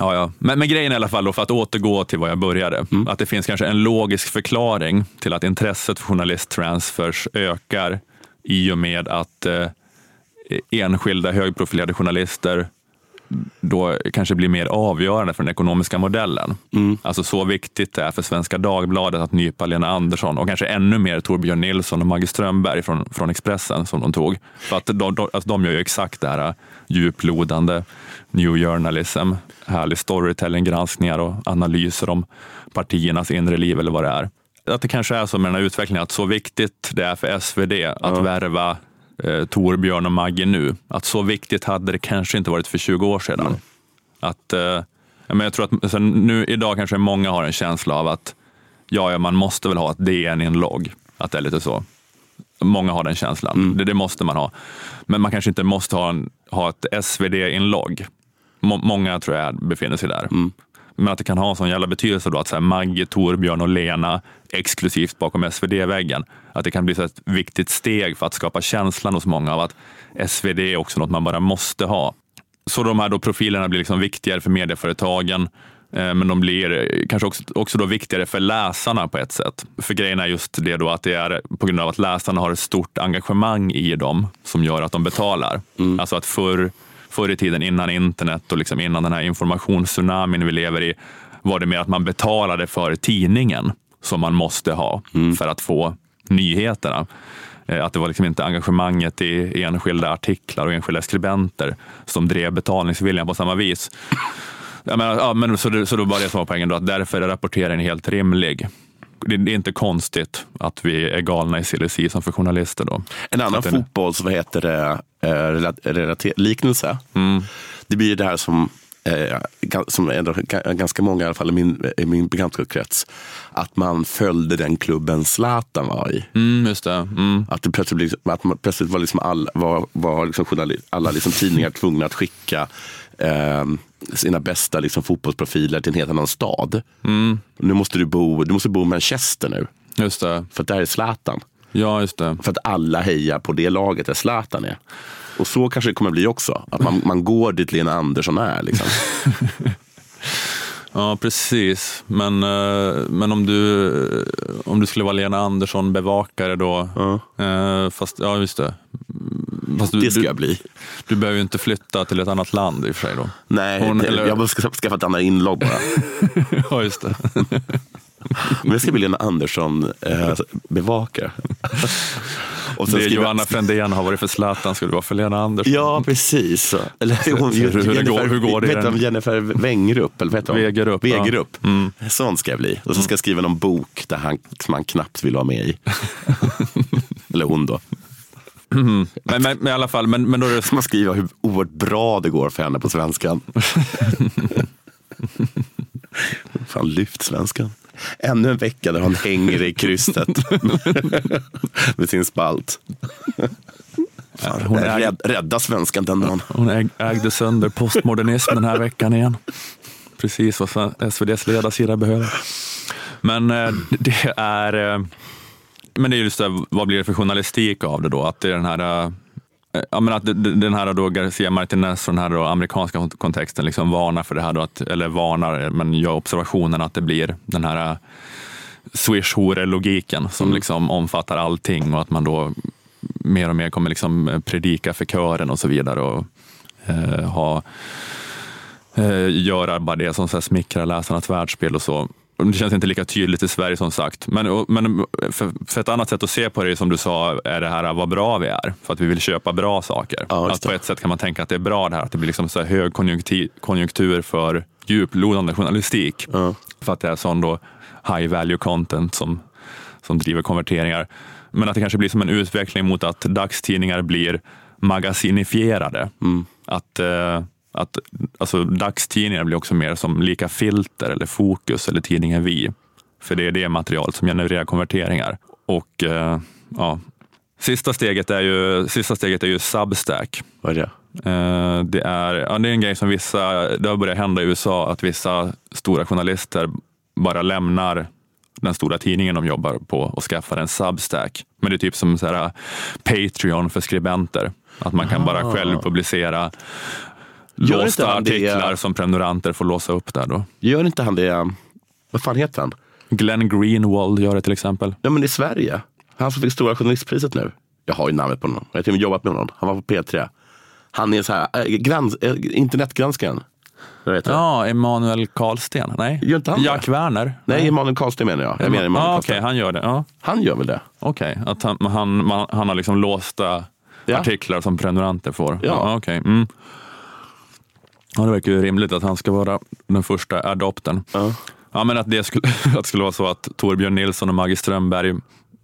ja, ja. Men, men grejen i alla fall, då, för att återgå till vad jag började, att det finns kanske en logisk förklaring till att intresset för journalisttransfers ökar i och med att eh, enskilda högprofilerade journalister då kanske blir mer avgörande för den ekonomiska modellen. Alltså så viktigt det är för Svenska Dagbladet att nypa Lena Andersson och kanske ännu mer Torbjörn Nilsson och Maggie Strömberg från, från Expressen som de tog. För att de, de, alltså de gör ju exakt det här äh, djuplodande new journalism, härlig storytelling, granskningar och analyser om partiernas inre liv eller vad det är. Att det kanske är så med den här utvecklingen att så viktigt det är för SvD att värva eh, Torbjörn och Maggie nu. Att så viktigt hade det kanske inte varit för 20 år sedan. Att, eh, men jag tror att alltså, nu, idag kanske många har en känsla av att ja, ja, man måste väl ha ett DN-inlogg. Att det är lite så. Många har den känslan. Det, det måste man ha. Men man kanske inte måste ha, en, ha ett SvD-inlogg. Må, många tror jag befinner sig där. Men att det kan ha en sån jävla betydelse då att så här, Maggie, Torbjörn och Lena exklusivt bakom SvD-väggen. Att det kan bli så ett viktigt steg för att skapa känslan hos många av att SvD är också något man bara måste ha. Så de här då profilerna blir liksom viktigare för medieföretagen, eh, men de blir eh, kanske också, också då viktigare för läsarna på ett sätt. För grejen är just det då att det är på grund av att läsarna har ett stort engagemang i dem som gör att de betalar. Alltså att förr, förr i tiden innan internet och liksom innan den här informationstsunamin vi lever i var det mer att man betalade för tidningen som man måste ha för att få nyheterna. Eh, Att det var liksom inte engagemanget i enskilda artiklar och enskilda skribenter som drev betalningsviljan på samma vis. Jag menar, ja, men så, så då var det som var poängen då, att därför är rapporteringen helt rimlig. Det, är inte konstigt att vi är galna i silly season för journalister då. En annan den- fotbolls, vad heter det, eh, relat- relater- liknelse. Mm. Det blir det här som, eh, som ändå, ga- ganska många i alla fall i min, i min bekantskapskrets, att man följde den klubben Zlatan var i. Mm, just det. Mm. Att det plötsligt, blev, att man, plötsligt var, liksom all, var, var liksom alla liksom tidningar tvungna att skicka eh, sina bästa liksom fotbollsprofiler till en helt annan stad. Nu måste du bo, du måste bo i Manchester nu, Just det. för att där är Zlatan. Ja, just det. För att alla hejar på det laget där Zlatan är. Och så kanske det kommer bli också. Att man, man går dit Lena Andersson är. Liksom. Ja, precis. Men, eh, men om, du, om du skulle vara Lena Andersson-bevakare då, eh, fast ja just det. Fast du, Det ska du, jag bli. du behöver ju inte flytta till ett annat land i och för sig då. Nej, Hon- det- eller- jag måste skaffa ett annat inlogg bara. Ja, just det. Men jag ska bli Lena Andersson eh, bevakare. Och sen Det skriva- Johanna Frändén har varit för Zlatan skulle vara för Lena Andersson. Ja, precis. Eller hon, hur- hur Jennifer, går- hur går det vet den? Jennifer Wengrup? Eller vad heter hon? Wegerup, ja. Wegerup. Sån ska jag bli. Och så ska jag skriva någon bok där han, som han knappt vill vara med i. eller hon då. Men, men, men i alla fall, men, men då är det Som man skriver hur oerhört bra det går för henne på svenskan. Fan, lyft svenskan. Ännu en vecka där hon hänger i krysset med sin spalt. Fan, hon är- rädd, rädda svenskan den dagen. Hon äg, ägde sönder postmodernism den här veckan igen. Precis vad SVDs ledarsida behöver. Men eh, det är eh, men det är just det, vad blir det för journalistik av det då? Att det är den här eh, Ja, men att den här då Garcia Martinez och den här då amerikanska kont- kontexten liksom varnar för det här, då att, eller varnar, men gör observationen att det blir den här eh, swish-hore-logiken som liksom omfattar allting och att man då mer och mer kommer liksom eh, predika för kören och så vidare och eh, ha, eh, göra bara det som så här smickrar läsarnas världsbild och så. Det känns inte lika tydligt i Sverige som sagt. Men, men för, för ett annat sätt att se på det, som du sa, är det här vad bra vi är. För att vi vill köpa bra saker. Ja, att på det. ett sätt kan man tänka att det är bra det här, att det blir liksom så hög konjunktur, konjunktur för djuplodande journalistik. För att det är sån då high value content som, som driver konverteringar. Men att det kanske blir som en utveckling mot att dagstidningar blir magasinifierade. Att, eh, att alltså, dagstidningar blir också mer som lika filter eller fokus eller tidningen Vi. För det är det material som genererar konverteringar. Och eh, ja, sista steget är ju, sista steget är ju Substack. Vad är det? Eh, Det är, ja, det är en grej som vissa, det har börjat hända i USA, att vissa stora journalister bara lämnar den stora tidningen de jobbar på och skaffar en Substack. Men det är typ som så här, Patreon för skribenter. Att man kan bara själv publicera Gör låsta han det- artiklar som prenumeranter får låsa upp där då. Gör inte han det, vad fan heter han? Glenn Greenwald gör det till exempel. Ja men i Sverige. Han som fick Stora Journalistpriset nu. Jag har ju namnet på honom. Jag har till och med jobbat med honom. Han var på P3. Han är så här, äh, grans, äh, internetgranskaren. Vad heter det? Ja, Emanuel Karlsten. Nej, Gör inte han Jack det? Werner. Nej, Emanuel Karlsten menar jag. jag menar Emanuel ah. Okej, han gör det. Ja. Han gör väl det? Okej, att han, han, man, han har liksom låsta Ja. artiklar som prenumeranter får. Ja. okej. Mm. Ja, det verkar ju rimligt att han ska vara den första adopten. Ja. Ja, men att det skulle, att det skulle vara så att Torbjörn Nilsson och Maggie Strömberg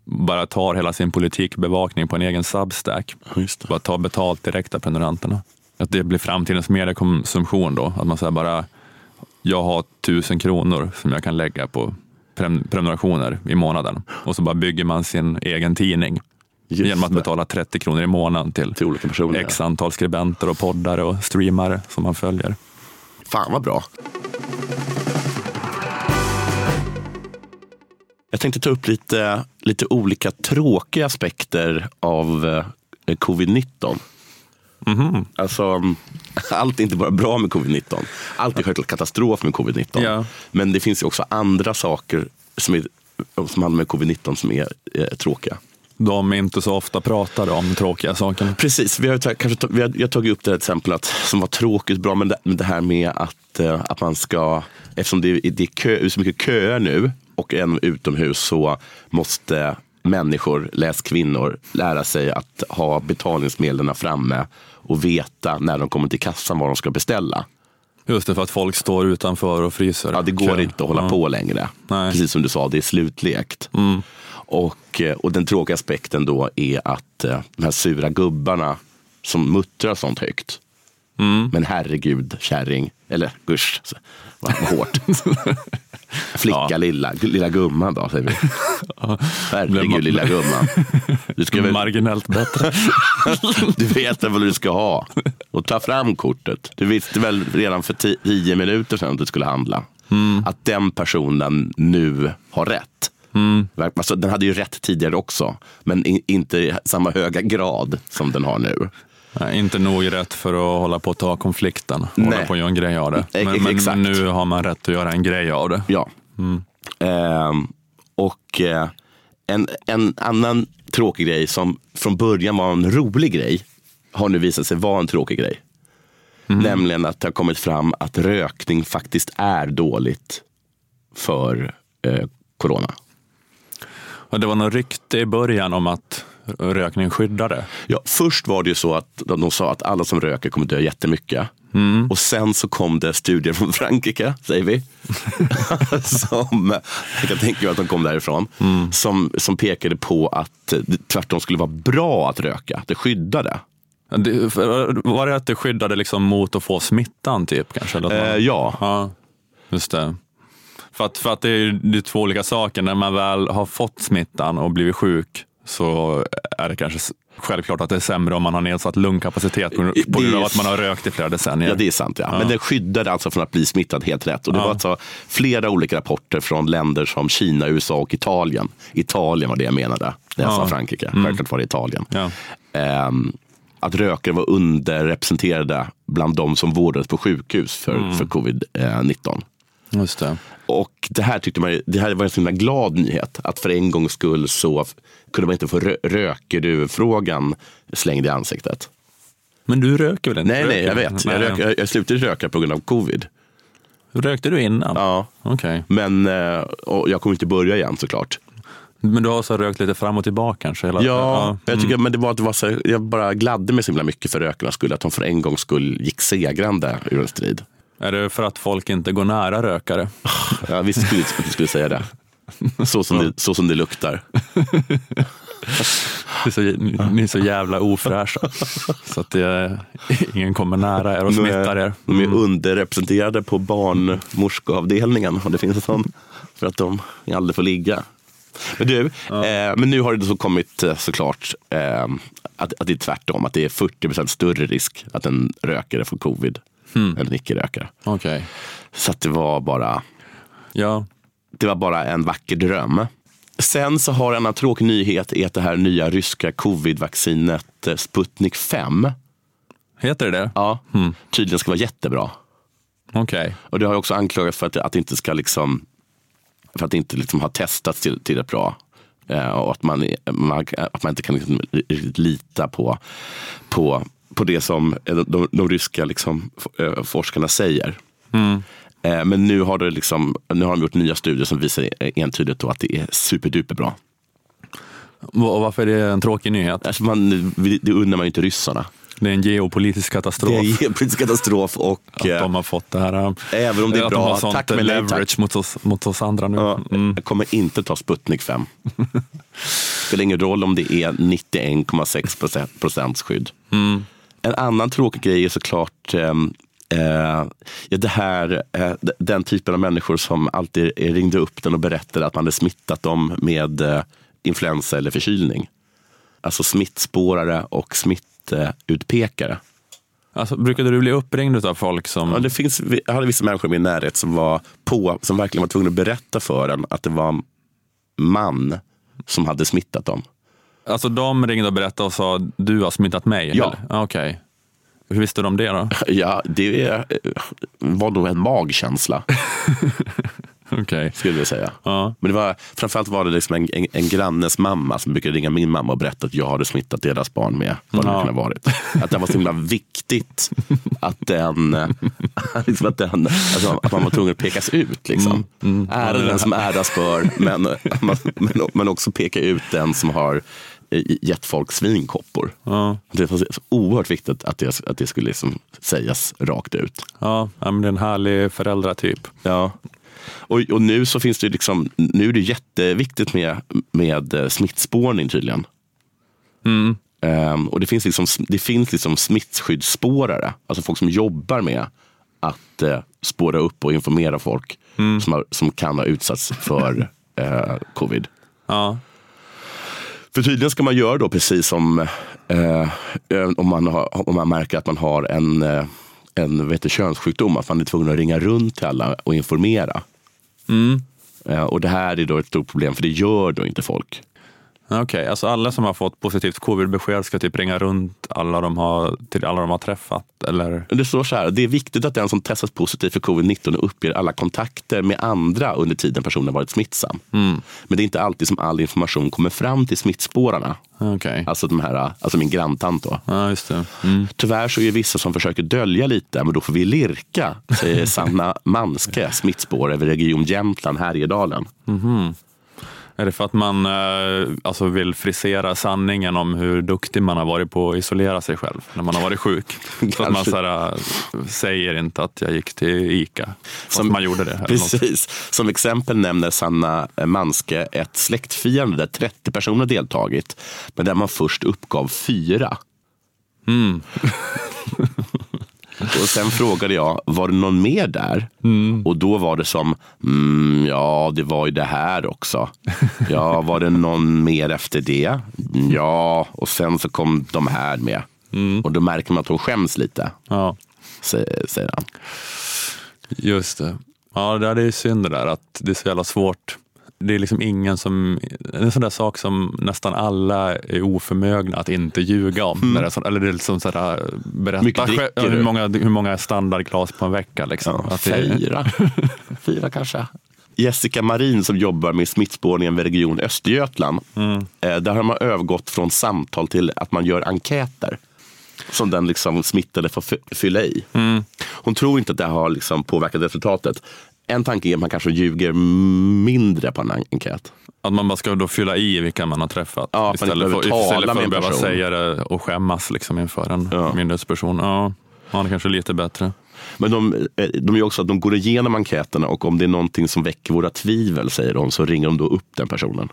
bara tar hela sin politikbevakning på en egen substack. Bara tar betalt direkt av prenumeranterna. Att det blir framtidens mediekonsumtion då. Att man säger bara, jag har tusen kronor som jag kan lägga på pre- prenumerationer i månaden. Och så bara bygger man sin egen tidning. Just genom att det. betala 30 kronor i månaden till, Till olika personer. x antal skribenter och poddare och streamare som man följer. Fan vad bra. Jag tänkte ta upp lite, lite olika tråkiga aspekter av eh, covid-19. Alltså, allt är inte bara bra med covid-19. Allt är självklart katastrof med covid-19. Ja. Men det finns ju också andra saker som, är, som handlar med covid-19 som är eh, tråkiga. De inte så ofta pratar om tråkiga saker. Precis, vi har, kanske, vi har, jag har tagit upp det här exempel att, som var tråkigt bra, men det, det här med att, eh, att man ska, eftersom det, är- det är kö, så mycket köer nu och en utomhus så måste människor, läs kvinnor, lära sig att ha betalningsmedlen framme och veta när de kommer till kassan vad de ska beställa. Just det, för att folk står utanför och fryser. Ja, det går Kö. inte att hålla Ja. på längre. Nej. Precis som du sa, det är slutlekt. Och, eh, och den tråkiga aspekten då är att eh, de här sura gubbarna som muttrar sånt högt. Men herregud, kärring. Eller gusch, vad hårt. Flicka, Ja. lilla, lilla gumman då, säger vi. Herregud, lilla gumman. Du, ska väl, Marginellt bättre. du vet väl vad du ska ha. Och ta fram kortet. Du visste väl redan för ti- tio minuter sedan att du skulle handla. Att den personen nu har rätt. Alltså, den hade ju rätt tidigare också. Men i, inte i samma höga grad som den har nu. Nej, inte nog rätt för att hålla på att ta konflikten Nej. hålla på att göra en grej av det. Ex- Men, men, men nu har man rätt att göra en grej av det. Ja. Ehm, och eh, en, en annan tråkig grej som från början var en rolig grej har nu visat sig vara en tråkig grej. Nämligen att det har kommit fram att rökning faktiskt är dåligt för eh, corona. Och det var något rykte i början om att rökning skyddade. Ja, först var det ju så att de sa att alla som röker kommer dö jättemycket. Och sen så kom det studier från Frankrike, säger vi. som, jag kan tänka mig att de kom därifrån. Som, som pekade på att det tvärtom skulle vara bra att röka. Det skyddade. Det, var det att det skyddade liksom mot att få smittan typ kanske? Eh, ja. ja, just det. För att, för att det är ju två olika saker. När man väl har fått smittan och blivit sjuk så är det kanske självklart att det är sämre om man har nedsatt lungkapacitet på, grund av att man har rökt i flera decennier. Ja, det är sant. Ja. Men det skyddade alltså från att bli smittad helt rätt. Och det Ja. var alltså flera olika rapporter från länder som Kina, USA och Italien. Italien var det jag menade. Det jag Ja. sa Frankrike. Självklart var det Italien. Ja. Ehm, att rökare var underrepresenterade bland de som vårdades på sjukhus för, för covid-19. Just det. Och det här tyckte man, det här var en så himla glad nyhet. Att för en gångs skull så kunde man inte få rö- röker du-frågan slängd i ansiktet. Men du röker väl inte? Nej, nej, jag vet. Jag, rök, jag, jag slutade röka på grund av covid. Rökte du innan? Ja. Okej. Men eh, jag kommer inte börja igen såklart. Men du har så rökt lite fram och tillbaka kanske? Hela, Ja, jag, tycker, men det var, det var så, jag bara gladde mig så himla mycket för rökarnas skull. Att de för en gångs skull gick segrande ur en strid. Är det för att folk inte går nära rökare? Jag visste skulle, att du skulle säga det. Så som det, så som det luktar. Det är så, ni är så jävla ofräscha. Så att det, ingen kommer nära er och smittar er. De är underrepresenterade på barnmorskeavdelningen. Och det finns en sån. För att de aldrig får ligga. Men du, eh, men nu har det så kommit eh, såklart eh, att, att det är tvärtom. Att det är 40% större risk att en rökare får covid än en icke-rökare. Okej. Så det var bara Ja. det var bara en vacker dröm. Sen så har en annan tråkig nyhet är att det här nya ryska covid-vaccinet eh, Sputnik 5 Heter det det? ja, tydligen ska vara jättebra. Okej. Och det har också anklagats för att, att det inte ska liksom, för att det inte liksom har testats till, tillräckligt bra. Eh, och att man, man, att man inte kan liksom lita på, på, på det som de, de, de ryska liksom, eh, forskarna säger. Eh, men nu har, det liksom, nu har de gjort nya studier som visar entydigt att det är superduper bra. Och varför är det en tråkig nyhet? Alltså man, det unnar man ju inte ryssarna. Det är en geopolitisk katastrof. Det är en politisk katastrof och Att eh, de har fått det här. även om det är att bra, de har sånt tack men nej leverage tack. mot oss, mot oss andra nu. Ja, Mm. Jag kommer inte ta Sputnik 5. spelar ingen roll om det är 91,6 procent- procents skydd. En annan tråkig grej är såklart ehm, eh, det här, eh, den typen av människor som alltid ringde upp den och berättade att man hade smittat dem med eh, influensa eller förkylning. Alltså smittspårare och smittutpekare. Alltså, brukade du bli uppringd av folk som... Ja, det finns, jag hade vissa människor i min närhet som, var på, som verkligen var tvungna att berätta för en att det var en man som hade smittat dem. Alltså de ringde och berättade och sa du har smittat mig? Ja. Okej. Hur visste de det då? Ja, det är- var nog en magkänsla, Okej. skulle jag säga. Ja. Men det var, framförallt var det liksom en, en, en grannes mamma som brukade ringa min mamma och berätta att jag hade smittat deras barn med vad det Ja. kan ha varit. Att det var så himla viktigt att, den, eh, liksom att, den, alltså, att man var tvungen att pekas ut. Liksom. Ära den som äras bör, men, men, men också peka ut den som har eh, gett folk svinkoppor. Ja. Det var oerhört viktigt att det, att det skulle liksom sägas rakt ut. Ja, men det är en härlig föräldratyp. Ja. Och, och nu så finns det liksom, nu är det jätteviktigt med, med eh, smittspårning tydligen. Ehm, och det finns, liksom, det finns liksom smittskyddsspårare, alltså folk som jobbar med att eh, spåra upp och informera folk som, har, som kan ha utsatts för eh, covid. Ja. För tydligen ska man göra då precis som eh, eh, om, man har, om man märker att man har en, eh, en vet du, könssjukdom, att man är tvungen att ringa runt till alla och informera. Eh, och det här är då ett stort problem, för det gör då inte folk. Okej, alltså alla som har fått positivt covid-besked ska typ ringa runt alla de har, till alla de har träffat? Eller? Det står så här, det är viktigt att den som testas positiv för covid-19 uppger alla kontakter med andra under tiden personen varit smittsam. Men det är inte alltid som all information kommer fram till smittspårarna. Okej. Alltså, de här, alltså min granntant då. Ja, just det. Mm. Tyvärr så är det vissa som försöker dölja lite, men då får vi lirka, säger Sanna Manske, smittspår över Region Jämtland, Härjedalen. Är det för att man eh, alltså vill frisera sanningen om hur duktig man har varit på att isolera sig själv när man har varit sjuk? Så att man Kanske. så här, eh, säger inte att jag gick till ICA, fast Som- man gjorde det. Precis. Som exempel nämner Sanna Manske ett släktfirande där 30 personer deltagit, men där man först uppgav fyra. Och sen frågade jag, var det någon mer där? Och då var det som, mm, ja det var ju det här också. Ja, var det någon mer efter det? Ja, och sen så kom de här med. Och då märker man att hon skäms lite, Ja, säger, han. just det. Ja, det är synd det där att det är så jävla svårt. Det är liksom ingen som, en sån där sak som nästan alla är oförmögna att inte ljuga om. När det är så, eller det är liksom så berätta själv- dricker ja, du? hur, många, hur många standardglas på en vecka. Liksom. Ja, fyra. fyra kanske. Jessica Marin som jobbar med smittspårningen vid Region Östergötland. Eh, där har man övergått från samtal till att man gör enkäter. Som den liksom smittade får fy- fylla i. Hon tror inte att det har liksom påverkat resultatet. En tanke är att man kanske ljuger mindre på en enkät. Att man bara ska då fylla i vilka man har träffat. Ja, man istället, för, istället för att behöva person. säga det och skämmas liksom inför en Ja. myndighetsperson. Ja, ja, det kanske är lite bättre. Men de, eh, de gör också att de går igenom enkäterna och om det är någonting som väcker våra tvivel, säger de, så ringer de då upp den personen.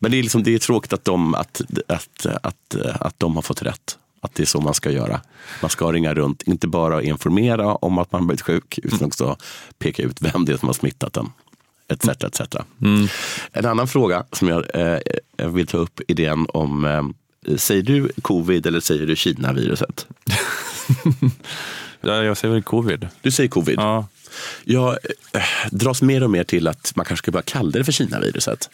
Men det är, liksom, det är tråkigt att de, att, att, att, att de har fått rätt. Att det är så man ska göra. Man ska ringa runt, inte bara informera om att man blivit sjuk, utan också peka ut vem det är som har smittat den. etc. etc. En annan fråga som jag eh, vill ta upp är den om, eh, säger du covid eller säger du Kina-viruset? Ja, jag säger väl covid. Du säger covid. Ja. Jag eh, dras mer och mer till att man kanske ska börja kalla det för Kina-viruset.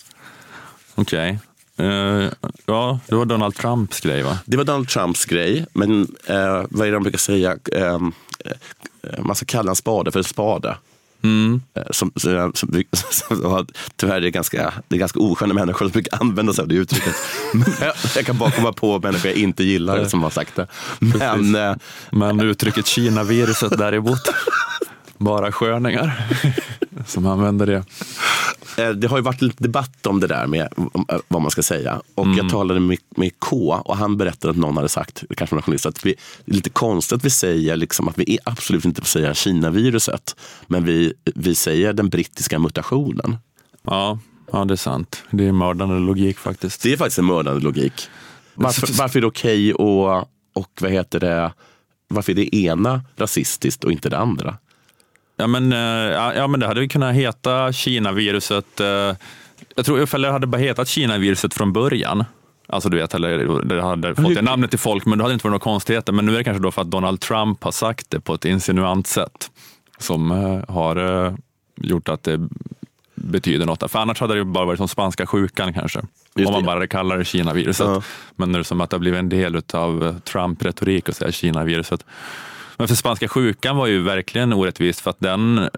Okej. Eh, ja, det var Donald Trumps grej va? Det var Donald Trumps grej, men eh, vad är det de brukar säga? Eh, eh, man ska kalla en spade för en spade. Eh, Som, som, som, som, tyvärr är det ganska, det är ganska osköna människor som brukar använda sig av det uttrycket. Jag kan bara komma på människor jag inte gillar som har sagt det. Men eh, Men uttrycket Kina-viruset däremot, bara sköningar som använder det. Eh, Det har ju varit lite debatt om det där med eh, vad man ska säga. Och jag talade med, med K och han berättade att någon hade sagt, kanske en journalist, att vi, det är lite konstigt att vi säger liksom att vi är absolut inte får säga Kina-viruset. Men vi, vi säger den brittiska mutationen. Ja, ja, det är sant. Det är mördande logik faktiskt. Det är faktiskt en mördande logik. Varför, varför är det okej och, och vad heter det, varför är det ena rasistiskt och inte det andra? Ja men, eh, ja, men det hade kunnat heta Kina-viruset. eh, Jag tror ifall det hade bara hetat Kina-viruset från början. Alltså du vet, eller det hade fått det namnet till folk, men det hade inte varit några konstigheter. Men nu är det kanske då för att Donald Trump har sagt det på ett insinuant sätt som eh, har gjort att det betyder något. För annars hade det bara varit som spanska sjukan kanske. Just om man det. bara kallar det Kina-viruset. Ja. Men nu är det som att det har blivit en del av Trump-retorik att säga Kina-viruset. Men för spanska sjukan var ju verkligen orättvist för att den,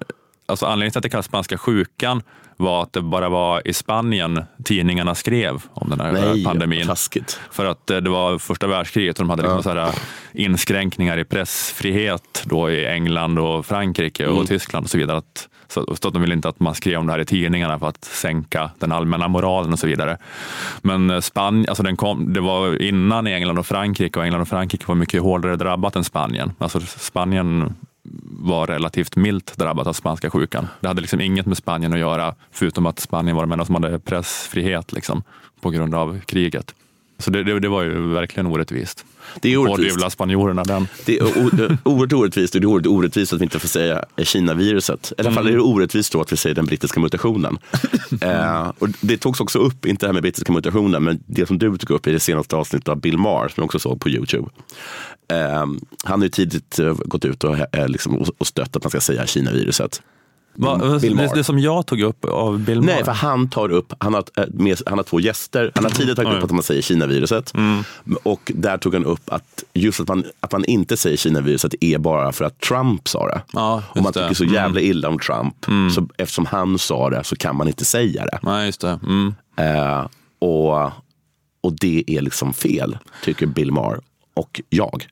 alltså anledningen till att det kallas spanska sjukan var att det bara var i Spanien tidningarna skrev om den här Nej, pandemin. taskigt. För att eh, det var första världskriget och de hade liksom så här inskränkningar i pressfrihet då i England och Frankrike och Tyskland och så vidare. Att, så, så att de ville inte att man skrev om det här i tidningarna för att sänka den allmänna moralen och så vidare. Men eh, Spanien, alltså den kom, det var innan i England och Frankrike och England och Frankrike var mycket hårdare drabbat än Spanien. Alltså Spanien var relativt milt drabbat av spanska sjukan. Det hade liksom inget med Spanien att göra, förutom att Spanien var de enda som hade pressfrihet liksom, på grund av kriget. Så det, det, det var ju verkligen orättvist. Det är orättvist. Spanjorerna den. Det är oerhört orättvist och det är oerhört orättvist att vi inte får säga Kina-viruset. I alla fall är det orättvist då att vi säger den brittiska mutationen. eh, och det togs också upp, inte det här med brittiska mutationen, men det som du tog upp i det senaste avsnittet av Bill Maher, som jag också såg på Youtube. Eh, han har ju tidigt eh, gått ut och, eh, liksom, och stött att man ska säga Kina-viruset. Va, det, det som jag tog upp av Bill Nej, Maher. för han tar upp, han har, eh, med, han har två gäster. Han har tidigare tagit upp att man säger Kina-viruset. Och där tog han upp att just att man, att man inte säger Kina-viruset är bara för att Trump sa det. Ja, och man just det. tycker så jävla illa om Trump. Så eftersom han sa det så kan man inte säga det. Nej, just det. Mm. Eh, och, och det är liksom fel, tycker Bill Maher och jag.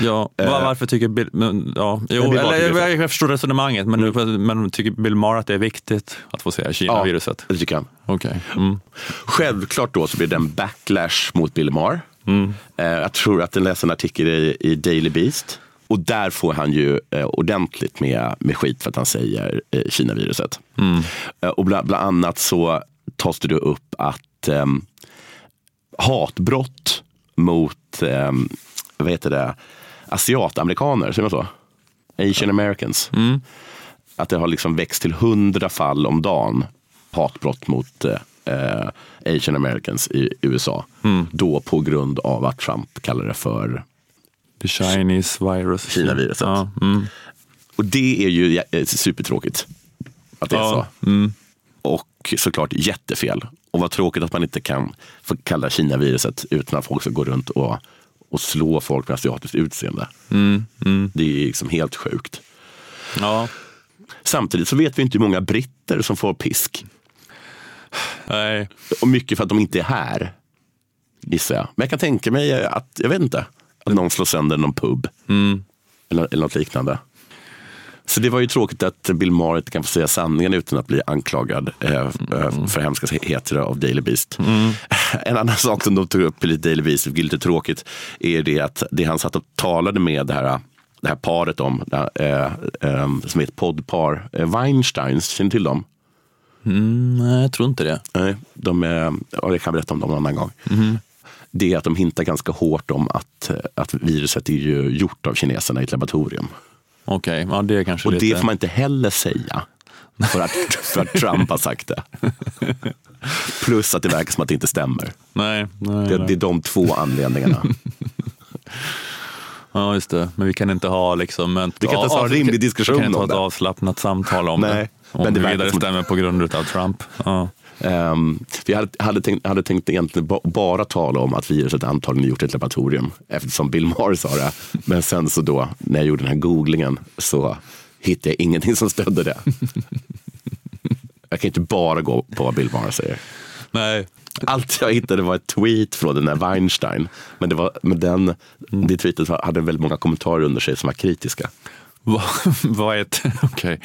Ja, va- varför tycker Bill... Men, ja, jo, Eh. Var eller, det. jag, jag förstår resonemanget, men, men tycker Bill Maher att det är viktigt att få säga Kina-viruset? det tycker han. Okej. Mm. Självklart då så blir det en backlash mot Bill Maher. Eh, jag tror att den läste en artikel i, i Daily Beast. Och där får han ju eh, ordentligt med, med skit för att han säger eh, Kina-viruset. Eh, och bland, bland annat så tas det då upp att ehm, hatbrott mot ehm, vad heter det, asiatamerikaner, säger man så? Asian Americans. Att det har liksom växt till hundra fall om dagen hatbrott mot eh, Asian Americans i USA. Då på grund av att Trump kallar det för The Chinese virus. Kina-viruset. Ja, mm. Och det är ju eh, supertråkigt att det är Ja, så. Och såklart jättefel. Och vad tråkigt att man inte kan få kalla Kina-viruset utan att folk ska gå runt och, och slå folk med asiatiskt utseende. Det är liksom helt sjukt. ja. Samtidigt så vet vi inte hur många britter som får pisk. Nej. Och mycket för att de inte är här, gissar jag. Men jag kan tänka mig att, jag vet inte, att någon slår sönder någon pub. Eller, eller något liknande. Så det var ju tråkigt att Bill Maher inte kan få säga sanningen utan att bli anklagad eh, eh, för hemskheter av Daily Beast. En annan sak som de tog upp i Daily Beast, vilket är lite tråkigt, är det att det han satt och talade med det här, det här paret om, här, eh, eh, som är ett poddpar, eh, Weinsteins, känner till dem? Mm, nej, jag tror inte det. Nej, de är, ja, jag kan berätta om dem någon annan gång. Det är att de hintar ganska hårt om att, att viruset är ju gjort av kineserna i ett laboratorium. Okej, ja, det är kanske Och lite... det får man inte heller säga. för att, för att Trump har sagt det. Plus att det verkar som att det inte stämmer. Nej, nej, Det, nej. det är de två anledningarna. Ja, just det. Men vi kan inte ha liksom... En, Vi kan inte ens ha en rimlig diskussion Vi kan inte ha ett det. avslappnat samtal om Nej, det. Om men det det vidare som- stämmer på grund av Trump. Ja. Um, för jag hade, hade, tänkt, hade tänkt egentligen ba, bara tala om att viruset antagligen gjort ett laboratorium eftersom Bill Maher sa det. Men sen så då, när jag gjorde den här googlingen så hittade jag ingenting som stödde det. Jag kan inte bara gå på vad Bill Maher säger. Nej, Allt jag hittade var ett tweet från den där Weinstein. Men, det var, men den, det tweetet hade väldigt många kommentarer under sig som var kritiska. vad, är ett... Okej.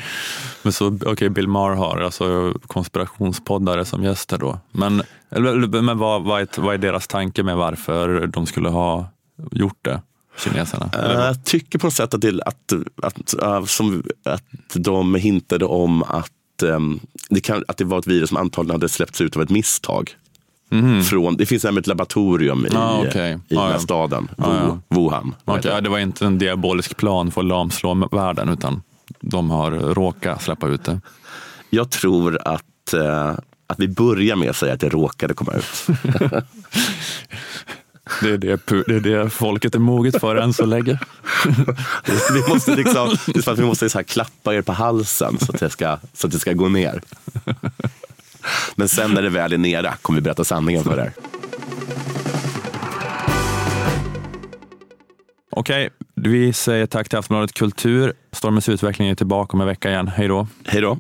okay. så, okej, Bill Maher har alltså konspirationspoddare som gäster då. Men, eller, men vad, vad, är, vad är deras tanke med varför de skulle ha gjort det, kineserna? Eller, Jag tycker på något sätt att, det, att, att, äh, som, att de hintade om att, ehm, det kan, att det var ett virus som antagligen hade släppts ut av ett misstag. Från, det finns nämligen ett laboratorium i. Ah, okej. i Ah, den här ja. staden, Wu, Ah, ja. Wuhan. Okej, ja, det var inte en diabolisk plan för att lamslå världen, utan de har råkat släppa ut det. Jag tror att, eh, att vi börjar med att säga att det råkade komma ut. Det är det, det, är det folket är moget för än så länge. vi måste, liksom, vi måste så här klappa er på halsen så att, det ska, så att det ska gå ner. Men sen när det väl är nere kommer vi berätta sanningen för er. Okej, vi säger tack till Aftonbladet Kultur. Stormens utveckling är tillbaka om en vecka igen. Hej då. Hej då.